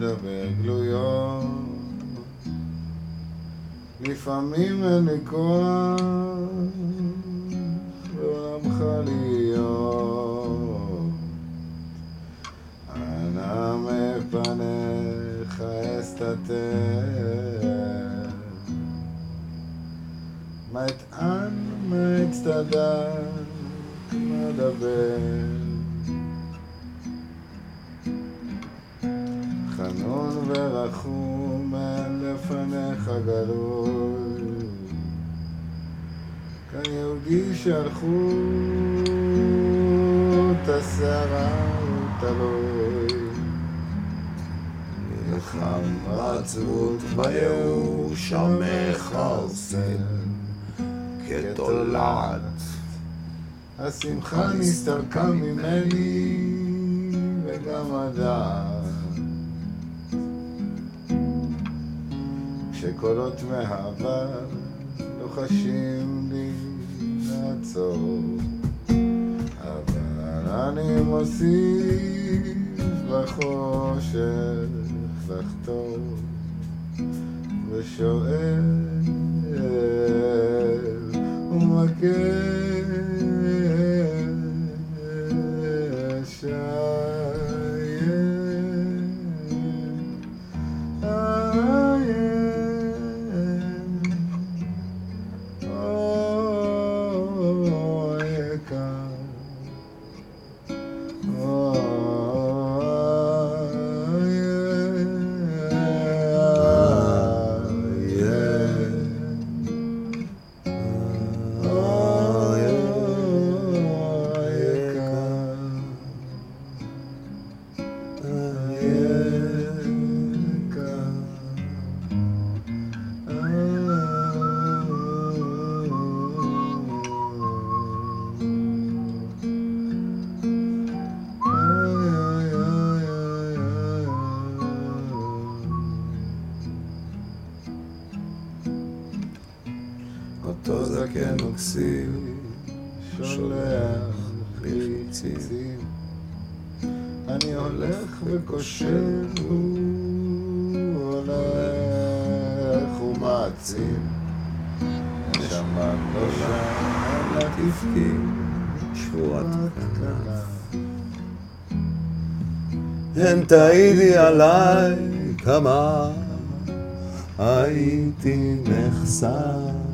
מדבר גלויות לפעמים אין לי כוח בעולמך להיות. אנא מפניך אסתתר. מה אטען, מה אצטדק, מה אדבר לפניך גלוי כיהודי שהלכו את השערה ותלוי. נלחם בעצבות בייאוש המכרסם כתולעת. השמחה נסתלקה ממני וגם הדעת כשקולות מהעבר לוחשים לי לעצור. אבל אני מוסיף בחושך לחתור ושואל ומבקש America. אותו זקן מקסים שולח לי ציצים. אני הולך וכושל, הוא הולך ומעצים. נשמה קדושה אל תבכי שבועת כנף. הן תעידי עליי כמה הייתי נחשף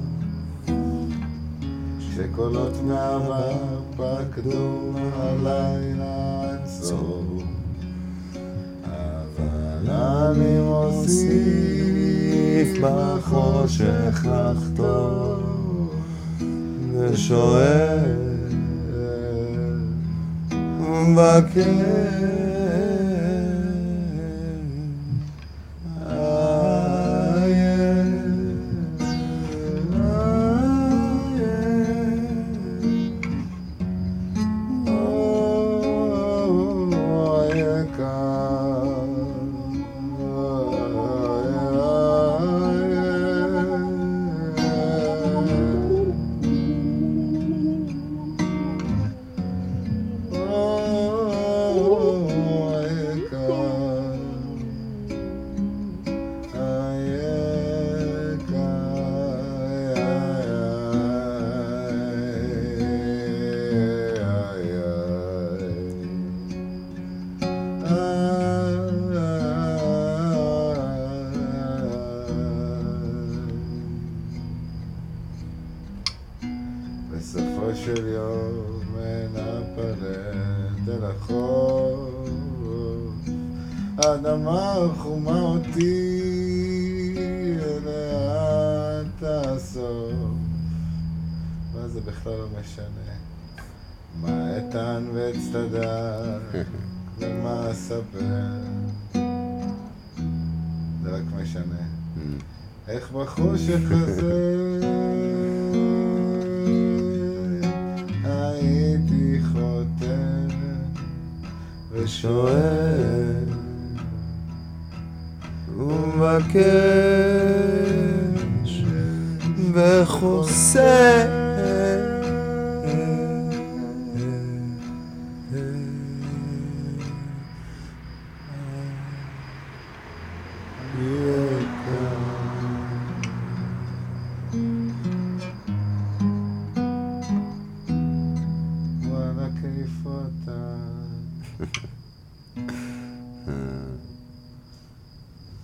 שקולות מהעבר פקדו הלילה אינסוף אבל אני מוסיף בחושך לחתור ושואל ומבקש בסופו של יום מנפלת אל החוף. האדמה חומה אותי אליה תאסוף מה זה בכלל לא משנה? מה איתן ואצטדק ומה אספר? זה רק משנה. איך בחושך הזה שואל ומבקש וחוסר